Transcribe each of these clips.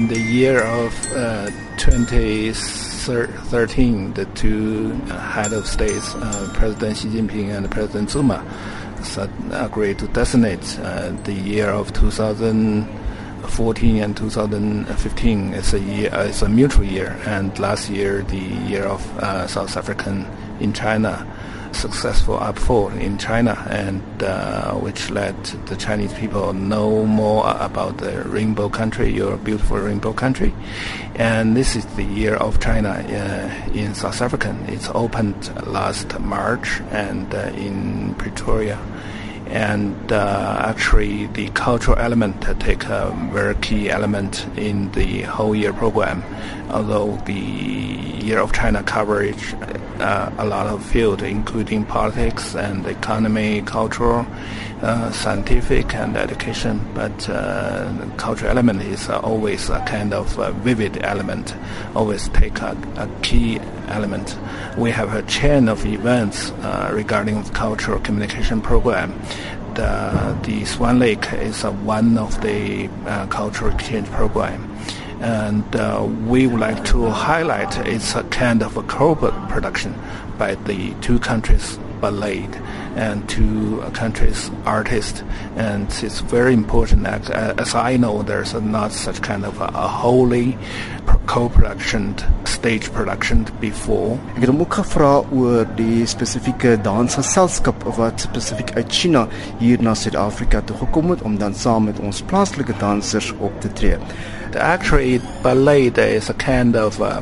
in the year of uh, 2013, the two head of states, uh, President Xi Jinping and President Zuma, agreed to designate uh, the year of 2014 and 2015 as a year, as a mutual year, and last year the year of South African in China successful upfold in China, and uh, which let the Chinese people know more about the rainbow country, your beautiful rainbow country. And this is the year of China uh, in South Africa. It's opened last March and uh, in Pretoria and uh, actually the cultural element take a very key element in the whole year program. Although the Year of China coverage uh, a lot of field, including politics and economy, cultural, uh, scientific, and education. But uh, the cultural element is always a kind of vivid element. Always take a, a, key element. We have a chain of events uh, regarding the cultural communication program. The, the Swan Lake is one of the uh, cultural exchange program and uh, we would like to highlight it's a kind of a co-production by the two countries ballet and two countries artists and it's very important that as I know there's not such kind of a, a wholly co-production stage production before. Ek het hom ook gevra oor die spesifieke dansgeselskap wat spesifiek uit China hier na Suid-Afrika toe gekom het om dan saam met ons plaaslike dansers op te tree. Actually, ballet is a kind of uh,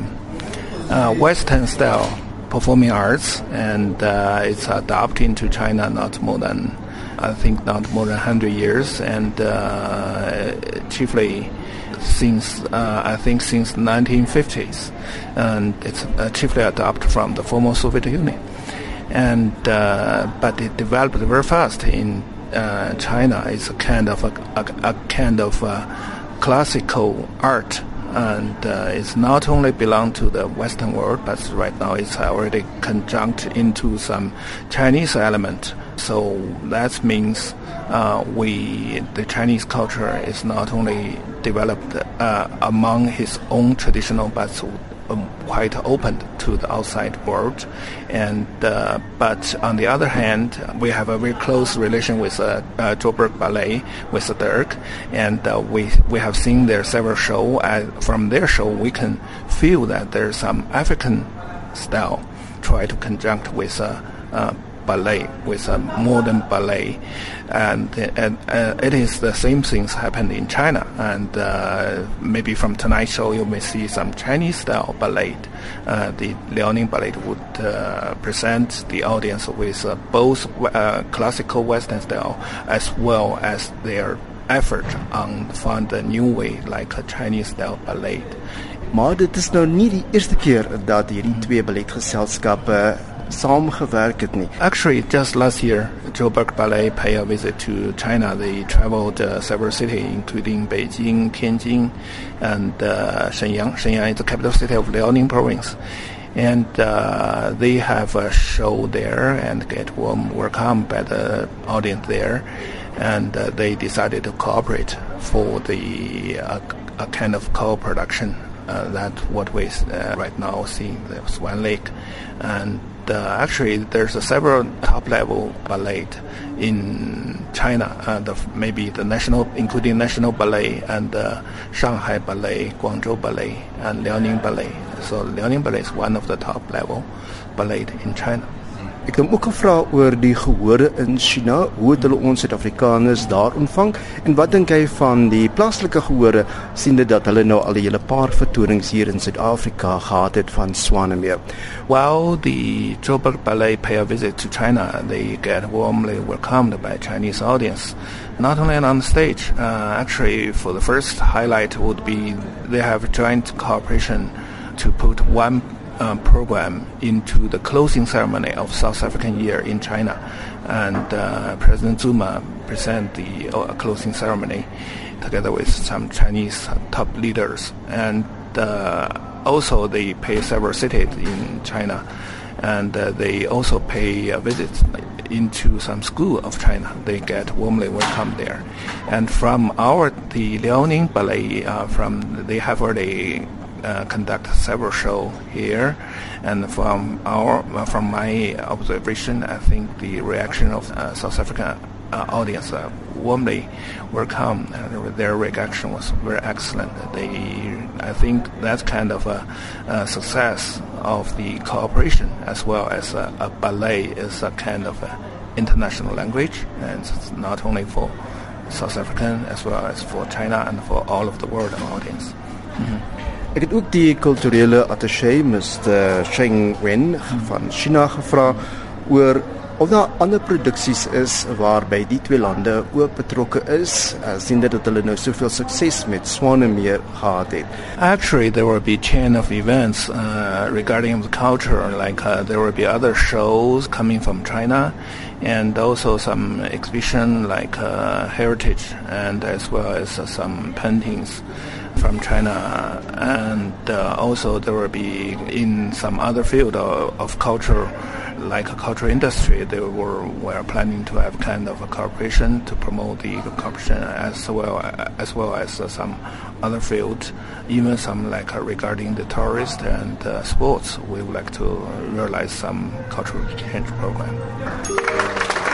uh, Western style performing arts, and uh, it's adopted into China not more than, I think, not more than 100 years, and uh, chiefly since uh, I think since 1950s, and it's uh, chiefly adopted from the former Soviet Union, and but it developed very fast in China. It's a kind of a, a, a kind of classical art and uh, it's not only belong to the Western world, but right now it's already conjunct into some Chinese element. So that means uh, we the Chinese culture is not only developed uh, among his own traditional, but um, quite open to the outside world. And uh, but on the other hand, we have a very close relation with uh, uh, Joburg Ballet with Dirk, and uh, we we have seen their several show. Uh, from their show, we can feel that there's some African style try to conjunct with uh, uh ballet, with a modern ballet, and, and uh, it is the same things happened in China. And uh, maybe from tonight's show, you may see some Chinese style ballet. Uh, the Liaoning Ballet would uh, present the audience with uh, both uh, classical Western style as well as their effort on find a new way like a Chinese style ballet. Maar dit is nou nie die eerste keer dat hierdie twee balletgeselskappe saamgewerk het nie. Actually, just last year, Joburg Ballet paid a visit to China. They traveled uh, several cities, including Beijing, Tianjin, and uh, Shenyang. Shenyang is the capital city of Liaoning province. And uh, they have a show there and get warm welcome by the audience there. And uh, they decided to cooperate for the uh, a kind of co-production that what we uh, right now see the Swan Lake, and uh, actually there's several top level ballet in China, uh, maybe the national, including National Ballet and uh, Shanghai Ballet, Guangzhou Ballet, and Liaoning Ballet. So Liaoning Ballet is one of the top level ballet in China. Ek het ook gevra oor die gehore in China, hoe het hulle ons Suid-Afrikaners daar ontvang en wat dink hy van die plaaslike gehore siende dat hulle nou al 'n hele paar vertonings hier in Suid-Afrika gehad het van Swanemeer. Well, the Joburg Ballet pay a visit to China. They get warmly welcomed by Chinese audience. Not only on stage, uh, actually for the first highlight would be they have joint cooperation to put one uh, program into the closing ceremony of South African Year in China, and uh, President Zuma present the uh, closing ceremony together with some Chinese top leaders, and uh, also they pay several cities in China, and uh, they also pay a visit into some school of China, they get warmly welcomed there. And from our the Liaoning Ballet, uh, from they have already uh, conduct several shows here, and from our from my observation, I think the reaction of uh, South African uh, audience uh, warmly welcome, their reaction was very excellent. They, I think, that kind of a, a success of the cooperation as well as a, a ballet is a kind of a international language, and it's not only for South African as well as for China and for all of the world audience. Mm-hmm. Ek het ook die kulturele attaché Mr. Sheng Wen van China gevra oor of daar ander produksies is waarby die twee lande ook betrokke is uh, sien dit dat hulle nou soveel sukses met gehad het actually there will be chain of events uh, regarding the culture like uh, there will be other shows coming from China and also some exhibition like uh, heritage and as well as uh, some paintings from China, and uh, also there will be in some other field of, of culture like a cultural industry, they were, were planning to have kind of a cooperation to promote the cooperation as well as well as uh, some other fields, even some like uh, regarding the tourist and uh, sports. We would like to realize some cultural exchange program.